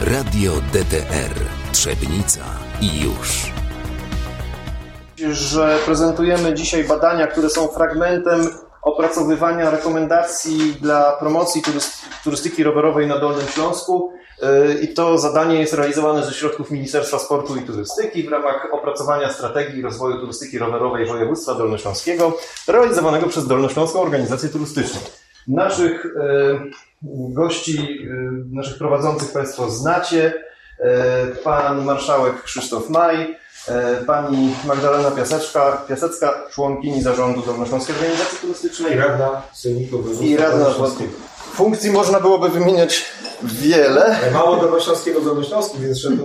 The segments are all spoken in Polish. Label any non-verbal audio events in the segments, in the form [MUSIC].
Radio DTR Trzebnica i już. Że prezentujemy dzisiaj badania, które są fragmentem opracowywania rekomendacji dla promocji turystyki rowerowej na Dolnym Śląsku. Y, I to zadanie jest realizowane ze środków Ministerstwa Sportu i Turystyki w ramach opracowania strategii rozwoju turystyki rowerowej województwa dolnośląskiego, realizowanego przez Dolnośląską Organizację Turystyczną. Naszych y, gości, y, naszych prowadzących Państwo znacie. Pan marszałek Krzysztof Maj, pani Magdalena Piaseczka, Piasecka, członkini zarządu Dolnośląskiej Organizacji Turystycznej. I radna Sejmiku I radna Funkcji można byłoby wymieniać wiele. Mało Dolnośląskiego Dolnośląski, więc trzeba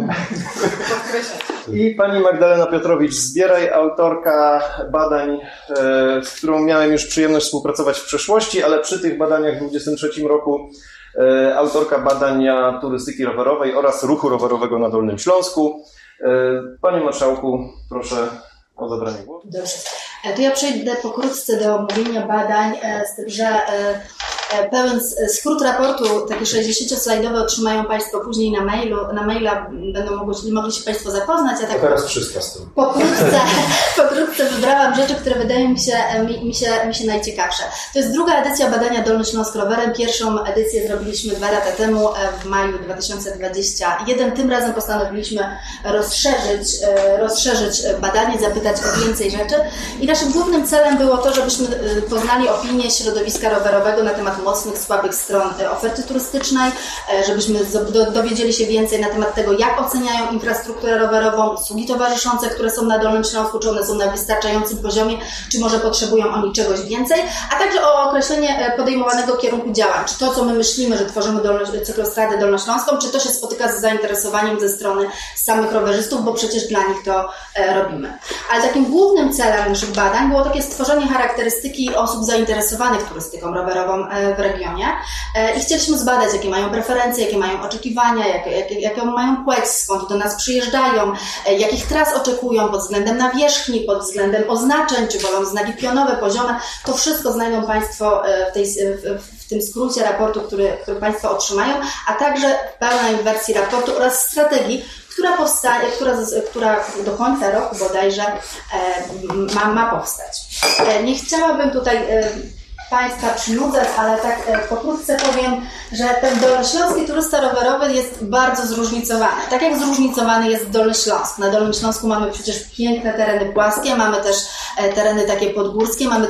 I pani Magdalena Piotrowicz-Zbieraj, autorka badań, e, z którą miałem już przyjemność współpracować w przeszłości, ale przy tych badaniach w 2023 roku e, autorka badania turystyki rowerowej oraz ruchu rowerowego na Dolnym Śląsku. E, panie Marszałku, proszę o zabranie głosu. Dobrze. To ja przejdę pokrótce do omówienia badań, z tym, że pełen skrót raportu, taki 60-slajdowy otrzymają Państwo później na mailu, na maila będą mogli, mogli się Państwo zapoznać. Ja tak teraz 300 stron. Pokrótce, [LAUGHS] [LAUGHS] pokrótce wybrałam rzeczy, które wydają mi się, mi, mi, się, mi się najciekawsze. To jest druga edycja badania Dolnośląsk Rowerem. Pierwszą edycję zrobiliśmy dwa lata temu, e, w maju 2021. Tym razem postanowiliśmy rozszerzyć, e, rozszerzyć badanie, zapytać o więcej rzeczy. I naszym głównym celem było to, żebyśmy poznali opinię środowiska rowerowego na temat mocnych, słabych stron oferty turystycznej, e, żebyśmy dowiedzieli się więcej na temat tego, jak oceniają infrastrukturę rowerową, usługi towarzyszące, które są na Dolnym Śląsku, czy one są na wystarczającym poziomie, czy może potrzebują oni czegoś więcej, a także o określenie e, podejmowanego kierunku działań, czy to, co my myślimy, że tworzymy cyklostradę dolnośląską, czy to się spotyka z zainteresowaniem ze strony samych rowerzystów, bo przecież dla nich to e, robimy. Ale takim głównym celem naszych badań było takie stworzenie charakterystyki osób zainteresowanych turystyką rowerową w regionie e, i chcieliśmy zbadać, jakie mają preferencje, jakie mają oczekiwania, jakie, jakie, jaką mają płeć, skąd do nas przyjeżdżają, e, jakich tras oczekują pod względem nawierzchni, pod względem oznaczeń, czy wolą znaki pionowe, poziome. To wszystko znajdą Państwo e, w, tej, w, tym skrócie raportu, który, który Państwo otrzymają, a także w pełnej wersji raportu oraz strategii, która, powstaje, która, która do końca roku bodajże ma, ma powstać. Nie chciałabym tutaj Państwa przynudzać, ale tak e, pokrótce powiem, że ten dolnośląski turysta rowerowy jest bardzo zróżnicowany. Tak jak zróżnicowany jest Dolny Śląsk. Na Dolnym Śląsku mamy przecież piękne tereny płaskie, mamy też e, tereny takie podgórskie, mamy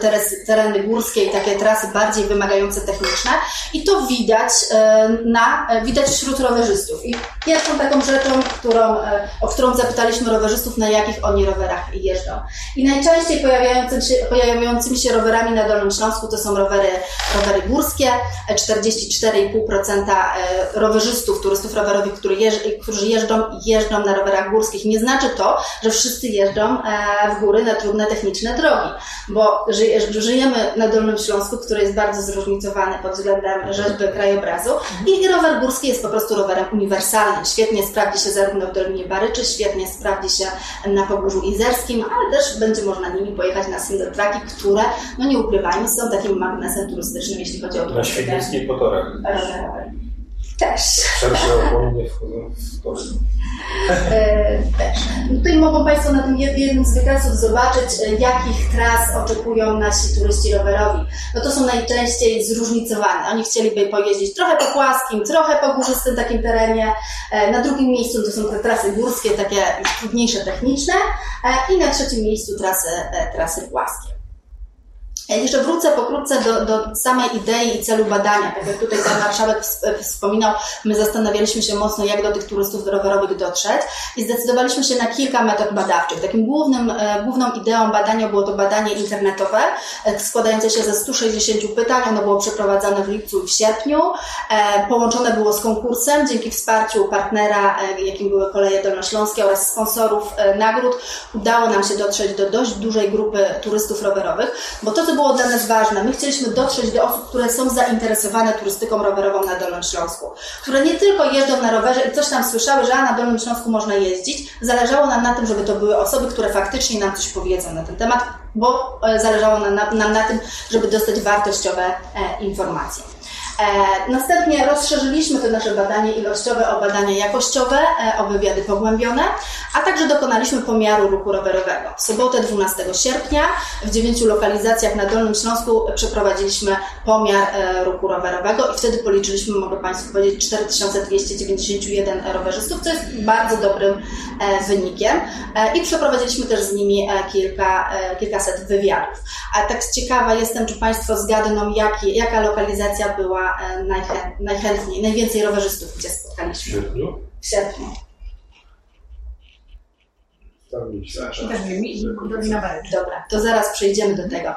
tereny górskie i takie trasy bardziej wymagające techniczne i to widać e, na, widać wśród rowerzystów. I pierwszą taką rzeczą, którą, o którą zapytaliśmy rowerzystów, na jakich oni rowerach jeżdżą. I najczęściej pojawiającymi się, pojawiającymi się rowerami na Dolnym Śląsku to są rowery, rowery górskie, 44,5% e, rowerzystów, turystów rowerowych, którzy jeżdżą, jeżdżą na rowerach górskich. Nie znaczy to, że wszyscy jeżdżą e, w góry na trudne techniczne drogi, bo żyjemy na Dolnym Śląsku, który jest bardzo zróżnicowany pod względem rzeźby krajobrazu i rower górski jest po prostu rowerem uniwersalnym. Świetnie sprawdzi się zarówno w Dolinie Baryczy, świetnie sprawdzi się na Pogórzu Izerskim, ale też będzie można nimi pojechać na single które, no nie ukrywajmy, są takim magnesem turystycznym, jeśli chodzi o Na Świdnickiej Potorach. Też. Szersze opony wchodzą w tory. Też. Tutaj mogą Państwo na tym jednym z wykresów zobaczyć, e, jakich tras oczekują nasi turyści rowerowi. No to są najczęściej zróżnicowane. Oni chcieliby pojeździć trochę po płaskim, trochę po górzystym takim terenie. E, na drugim miejscu to są te trasy górskie, takie trudniejsze techniczne. E, I na trzecim miejscu trasy, trasy płaskie. Ja jeszcze wrócę pokrótce do, do samej idei i celu badania. Tak jak tutaj pan marszałek wspominał, my zastanawialiśmy się mocno, jak do tych turystów rowerowych dotrzeć i zdecydowaliśmy się na kilka metod badawczych. Takim głównym, e, główną ideą badania było to badanie internetowe, e, składające się ze 160 pytań. Ono było przeprowadzone w lipcu i w sierpniu. E, połączone było z konkursem dzięki wsparciu partnera, jakim były Koleje Dolnośląskie oraz sponsorów nagród. Udało nam się dotrzeć do dość dużej grupy turystów rowerowych, bo to, co było dla nas ważne. My chcieliśmy dotrzeć do osób, które są zainteresowane turystyką rowerową na Dolnym Śląsku, które nie tylko jeżdżą na rowerze i coś tam słyszały, że na Dolnym Śląsku można jeździć. Zależało nam na tym, żeby to były osoby, które faktycznie nam coś powiedzą na ten temat, bo e, zależało nam na, nam na tym, żeby dostać wartościowe e, informacje. E, następnie rozszerzyliśmy to nasze badanie ilościowe o badania jakościowe, e, o wywiady pogłębione, a także dokonaliśmy pomiaru ruchu rowerowego. W sobotę 12 sierpnia w dziewięciu lokalizacjach na Dolnym Śląsku przeprowadziliśmy pomiar e, ruchu rowerowego i wtedy policzyliśmy, mogę Państwu powiedzieć, 4291 rowerzystów, co jest bardzo dobrym wynikiem i przeprowadziliśmy też z nimi kilka, kilkaset wywiadów. A tak ciekawa jestem, czy Państwo zgadną, jaki, jaka lokalizacja była e, najchę, najchętniej, najwięcej rowerzystów, gdzie spotkaliśmy sierpniu? w sierpniu. I Barycz. Dobra, to zaraz przejdziemy do tego. E.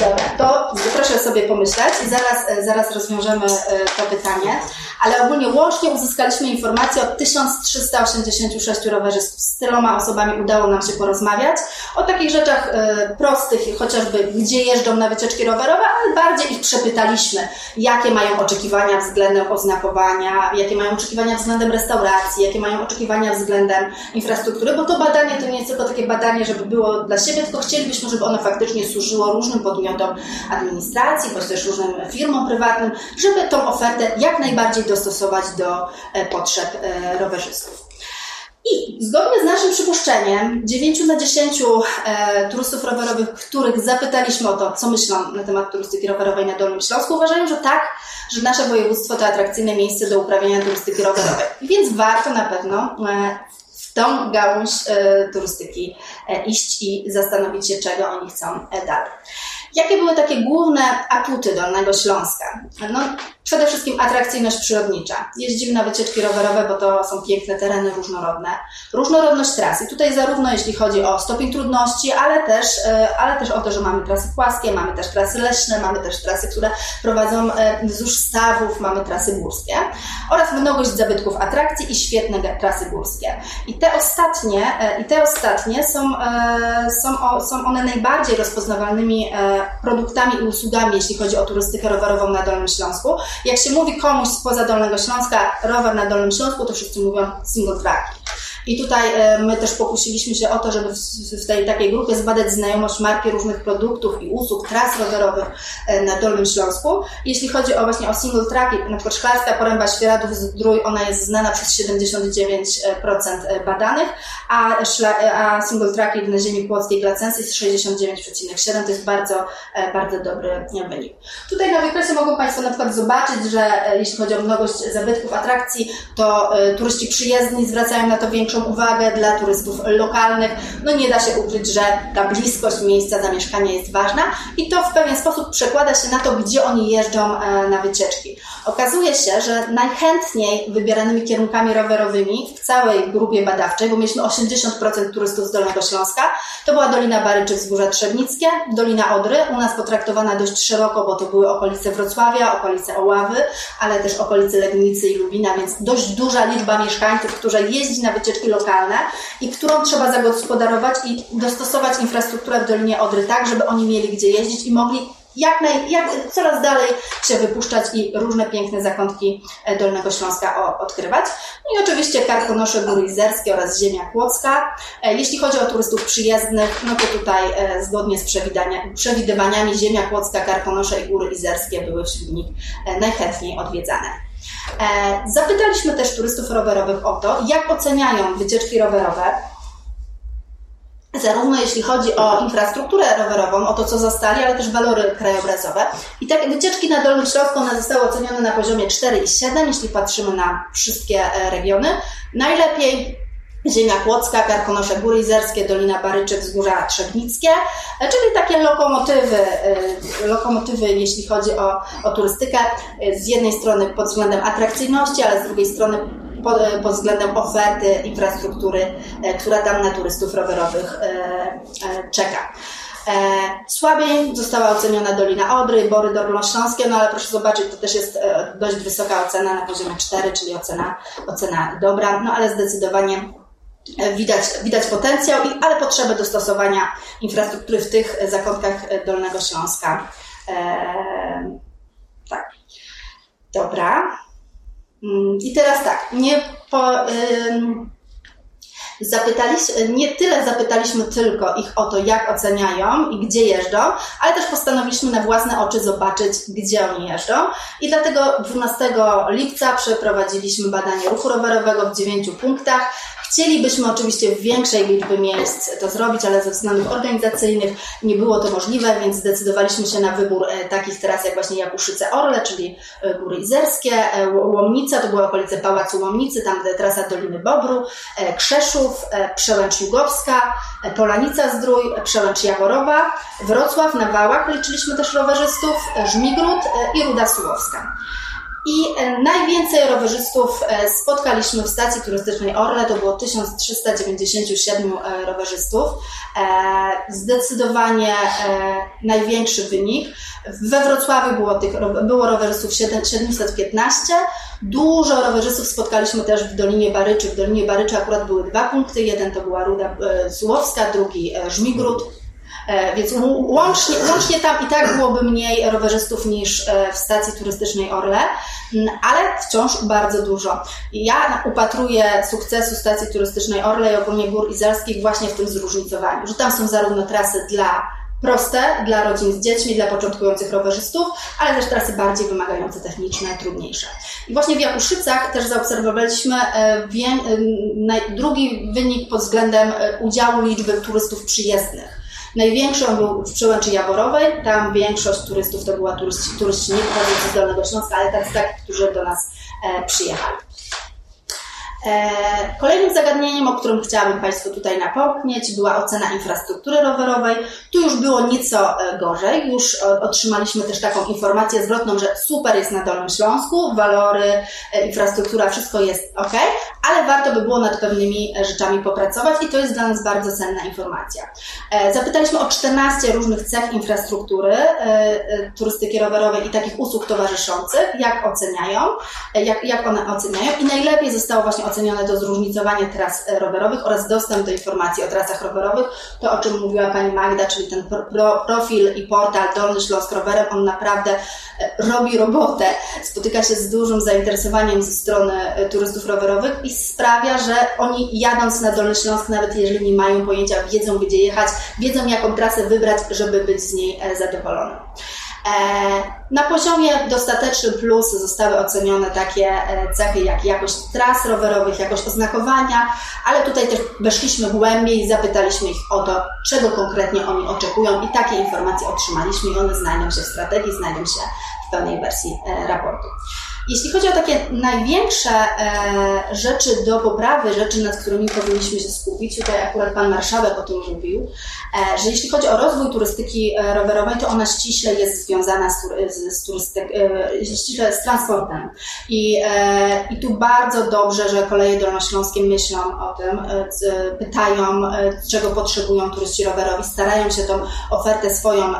Dobra, to proszę sobie pomyśleć i zaraz, e, zaraz rozwiążemy e, to pytanie. Ale ogólnie łącznie uzyskaliśmy informacje od 1386 rowerzystów. Z tyloma osobami udało nam się porozmawiać o takich rzeczach e, prostych, chociażby gdzie jeżdżą na wycieczki rowerowe, ale bardziej ich przepytaliśmy, jakie mają oczekiwania względem oznakowania, jakie mają oczekiwania względem restauracji, jakie mają oczekiwania względem infrastruktury, bo to badanie to nie jest tylko takie badanie, żeby było dla siebie, tylko chcielibyśmy, żeby ono faktycznie służyło różnym podmiotom administracji, bądź też różnym firmom prywatnym, żeby tą ofertę jak najbardziej dostosować do e, potrzeb e, rowerzystów. I zgodnie z naszym przypuszczeniem, 9 na 10 e, turystów rowerowych, których zapytaliśmy o to, co myślą na temat turystyki rowerowej na Dolnym Śląsku, uważają, że tak, że nasze województwo to atrakcyjne miejsce do uprawiania turystyki rowerowej. Więc warto na pewno e, w tą gałąź e, turystyki e, iść i zastanowić się, czego oni chcą e, dalej. Jakie były takie główne atuty Dolnego Śląska? No, przede wszystkim atrakcyjność przyrodnicza. Jeździmy na wycieczki rowerowe, bo to są piękne tereny, różnorodne. Różnorodność tras. I tutaj zarówno jeśli chodzi o stopień trudności, ale też, e, ale też o to, że mamy trasy płaskie, mamy też trasy leśne, mamy też trasy, które prowadzą e, wzdłuż stawów, mamy trasy górskie oraz mnogość zabytków atrakcji i świetne trasy górskie. I te ostatnie, e, i te ostatnie są, są, są one najbardziej rozpoznawalnymi produktami i usługami, jeśli chodzi o turystykę rowerową na Dolnym Śląsku. Jak się mówi komuś spoza Dolnego Śląska rower na Dolnym Śląsku, to wszyscy mówią single tracki. I tutaj e, my też pokusiliśmy się o to, żeby w, tej takiej grupie zbadać znajomość marki różnych produktów i usług, tras rowerowych e, na Dolnym Śląsku. Jeśli chodzi o właśnie o single tracki, na przykład Szklarska Poręba Świeradów Zdrój, ona jest znana przez 79% badanych, a, single tracki na ziemi płockiej Glacense jest 69,7%. To jest bardzo, e, bardzo dobry e, wynik. Tutaj na wykresie mogą Państwo na przykład zobaczyć, że e, jeśli chodzi o mnogość zabytków, atrakcji, to e, turyści przyjezdni zwracają na to większą uwagę dla turystów lokalnych. No nie da się ukryć, że ta bliskość miejsca zamieszkania jest ważna i to w pewien sposób przekłada się na to, gdzie oni jeżdżą e, na wycieczki. Okazuje się, że najchętniej wybieranymi kierunkami rowerowymi w całej grupie badawczej, bo mieliśmy 80% turystów z Dolnego Śląska, to była Dolina Baryczy, Wzgórza Trzebnickie, Dolina Odry, u nas potraktowana dość szeroko, bo to były okolice Wrocławia, okolice Oławy, ale też okolice Legnicy i Lubina, więc dość duża liczba mieszkańców, która jeździ na wycieczki lokalne i którą trzeba zagospodarować i dostosować infrastrukturę w Dolinie Odry tak, żeby oni mieli gdzie jeździć i mogli jak, naj, jak coraz dalej się wypuszczać i różne piękne zakątki e, Dolnego Śląska odkrywać. No i oczywiście Karkonosze, Góry Izerskie oraz Ziemia Kłodzka. E, Jeśli chodzi o turystów przyjezdnych, no to tutaj e, zgodnie z przewidywaniami Ziemia Kłodzka, Karkonosze i Góry Izerskie były wśród nich najchętniej odwiedzane. Zapytaliśmy też turystów rowerowych o to, jak oceniają wycieczki rowerowe zarówno jeśli chodzi o infrastrukturę rowerową, o to, co zastali, ale też walory krajobrazowe. I takie wycieczki na Dolnym Śląsku one zostały ocenione na poziomie 4 i 7, jeśli patrzymy na wszystkie e, regiony. Najlepiej Ziemia Kłodzka, Karkonosze Góry Izerskie, Dolina Baryczy, Wzgórza Trzebnickie, e, czyli takie lokomotywy, e, lokomotywy jeśli chodzi o, o turystykę, z jednej strony pod względem atrakcyjności, ale z drugiej strony pod, pod względem oferty infrastruktury, e, która tam na turystów rowerowych e, e, czeka. Słabiej została oceniona Dolina Odry, Bory Dolnośląskie, no ale proszę zobaczyć, to też jest dość wysoka ocena na poziomie 4, czyli ocena, ocena dobra, no ale zdecydowanie widać, widać potencjał, ale potrzebę dostosowania infrastruktury w tych zakątkach Dolnego Śląska. Tak. Dobra. Mm, I teraz tak, nie po, Zapytaliśmy, nie tyle zapytaliśmy tylko ich o to, jak oceniają i gdzie jeżdżą, ale też postanowiliśmy na własne oczy zobaczyć, gdzie oni jeżdżą. I dlatego 12 lipca przeprowadziliśmy badanie ruchu rowerowego w dziewięciu punktach. Chcielibyśmy oczywiście w większej liczbie miejsc to zrobić, ale ze względów organizacyjnych nie było to możliwe, więc zdecydowaliśmy się na wybór e, takich tras jak właśnie Jakuszyce Orle, czyli e, Góry Izerskie, e, Łomnica, to były okolice Pałacu Łomnicy, tam trasa Doliny Bobru, Krzeszów, Przełęcz Jugowska, Polanica Zdrój, Przełęcz Jaworowa, Wrocław na Wałach liczyliśmy też rowerzystów, Żmigród i Ruda Sułowska. I e, najwięcej rowerzystów e, spotkaliśmy w stacji turystycznej Orle, to było 1397 e, rowerzystów. Zdecydowanie największy wynik. We Wrocławiu było, tych, było rowerzystów 715. Dużo rowerzystów spotkaliśmy też w Dolinie Baryczy. W Dolinie Baryczy akurat były dwa punkty. Jeden to była Ruda Sułowska, drugi Żmigród. E, więc łącznie, łącznie tam i tak byłoby mniej rowerzystów niż e, w stacji turystycznej Orle, mm, ale wciąż bardzo dużo. Ja upatruję sukcesu stacji turystycznej Orle i ogólnie gór izerskich właśnie w tym zróżnicowaniu, że tam są zarówno trasy dla proste dla rodzin z dziećmi, dla początkujących rowerzystów, ale też trasy bardziej wymagające techniczne, trudniejsze. I właśnie w Jakuszycach też zaobserwowaliśmy e, drugi wynik pod względem udziału liczby turystów przyjezdnych. Największą był w Przełęczy Jaborowej, tam większość turystów to była turyści, turyści nie pochodzący z Dolnego Śląska, ale tak, którzy do nas e, przyjechali. E, kolejnym zagadnieniem, o którym chciałabym Państwu tutaj napomnieć, była ocena infrastruktury rowerowej. Tu już było nieco e, gorzej, już otrzymaliśmy też taką informację zwrotną, że super jest na Dolnym Śląsku, walory, e, infrastruktura, wszystko jest ok, ale warto by było nad pewnymi rzeczami popracować i to jest dla nas bardzo cenna informacja. Zapytaliśmy o 14 różnych cech infrastruktury turystyki rowerowej i takich usług towarzyszących, jak oceniają, jak, jak one oceniają i najlepiej zostało właśnie ocenione to zróżnicowanie tras e, rowerowych oraz dostęp do informacji o trasach rowerowych. To, o czym mówiła Pani Magda, czyli ten pro, profil i portal Dolny Śląsk Rowerem, on naprawdę e, robi robotę. Spotyka się z dużym zainteresowaniem ze strony e, turystów rowerowych i sprawia, że oni jadąc na Dolny Śląsk, nawet jeżeli nie mają pojęcia, wiedzą gdzie jechać, wiedzą jaką trasę wybrać, żeby być z niej zadowolonym. Na poziomie dostateczny plus zostały ocenione takie e, cechy jak jakość tras rowerowych, jakość oznakowania, ale tutaj też weszliśmy głębiej zapytaliśmy ich o to, czego konkretnie oni oczekują i takie informacje otrzymaliśmy i one znajdą się w strategii, znajdą się w pełnej wersji e, raportu. Jeśli chodzi o takie największe e, rzeczy do poprawy, rzeczy, nad którymi powinniśmy się skupić, tutaj akurat Pan Marszałek o tym mówił, e, że jeśli chodzi o rozwój turystyki e, rowerowej, to ona ściśle jest związana z, z, z, turystyk, e, ściśle z transportem. I, e, I tu bardzo dobrze, że koleje dolnośląskie myślą o tym, e, pytają, czego potrzebują turyści rowerowi, starają się tą ofertę swoją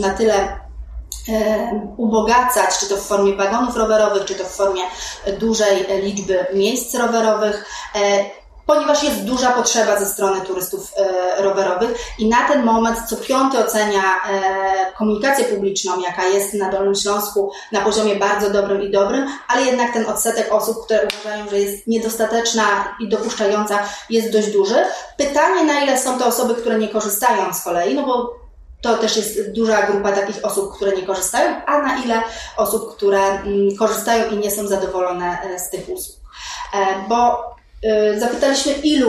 na tyle ubogacać, czy to w formie wagonów rowerowych, czy to w formie dużej liczby miejsc rowerowych e, ponieważ jest duża potrzeba ze strony turystów e, rowerowych i na ten moment co piąty ocenia e, komunikację publiczną, jaka jest na Dolnym Śląsku na poziomie bardzo dobrym i dobrym, ale jednak ten odsetek osób, które uważają, że jest niedostateczna i dopuszczająca jest dość duży. Pytanie, na ile są to osoby, które nie korzystają z kolei, no bo to też jest duża grupa takich osób, które nie korzystają, a na ile osób, które mm, korzystają i nie są zadowolone e, z tych usług. E, bo e, zapytaliśmy, ilu,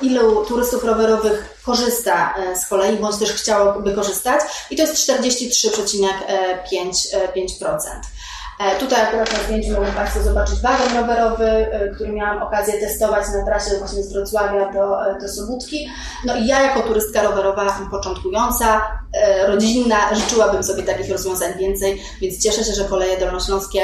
ilu turystów rowerowych korzysta z kolei, bądź też chciałoby korzystać, i to jest 43,5%. E, tutaj akurat na zdjęciu mogą Państwo zobaczyć wagon rowerowy, e, który miałam okazję testować na trasie właśnie z Wrocławia do, e, do Sobótki. No i ja jako turystka rowerowa początkująca, rodzinna, życzyłabym sobie takich rozwiązań więcej, więc cieszę się, że koleje dolnośląskie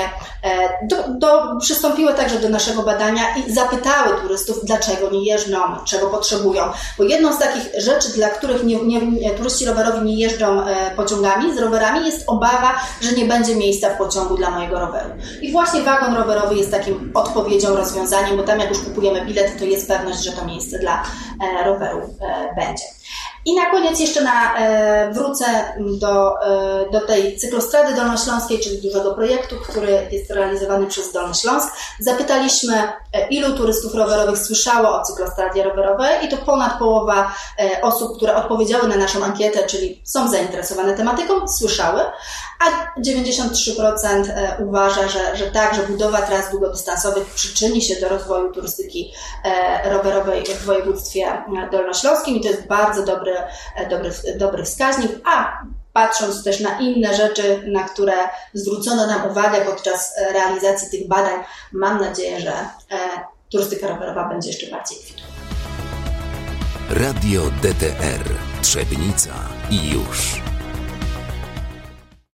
do, do, przystąpiły także do naszego badania i zapytały turystów, dlaczego nie jeżdżą, czego potrzebują. Bo jedną z takich rzeczy, dla których nie, nie, turyści rowerowi nie jeżdżą pociągami z rowerami, jest obawa, że nie będzie miejsca w pociągu dla mojego roweru. I właśnie wagon rowerowy jest takim odpowiedzią, rozwiązaniem, bo tam jak już kupujemy bilet, to jest pewność, że to miejsce dla e, roweru e, będzie. I na koniec jeszcze na, e, wrócę do, e, do tej cyklostrady dolnośląskiej, czyli dużego projektu, który jest realizowany przez Dolny Śląsk. Zapytaliśmy, e, ilu turystów rowerowych słyszało o cyklostradzie rowerowej i to ponad połowa osób, które odpowiedziały na naszą ankietę, czyli są zainteresowane tematyką, słyszały, a 93% e, uważa, że, że tak, że budowa tras długodystansowych przyczyni się do rozwoju turystyki rowerowej w województwie dolnośląskim i to jest bardzo dobry, dobry, dobry wskaźnik, a patrząc też na inne rzeczy, na które zwrócono nam uwagę podczas realizacji tych badań, mam nadzieję, że turystyka rowerowa będzie jeszcze bardziej kwitła. Radio DTR Trzebnica i już.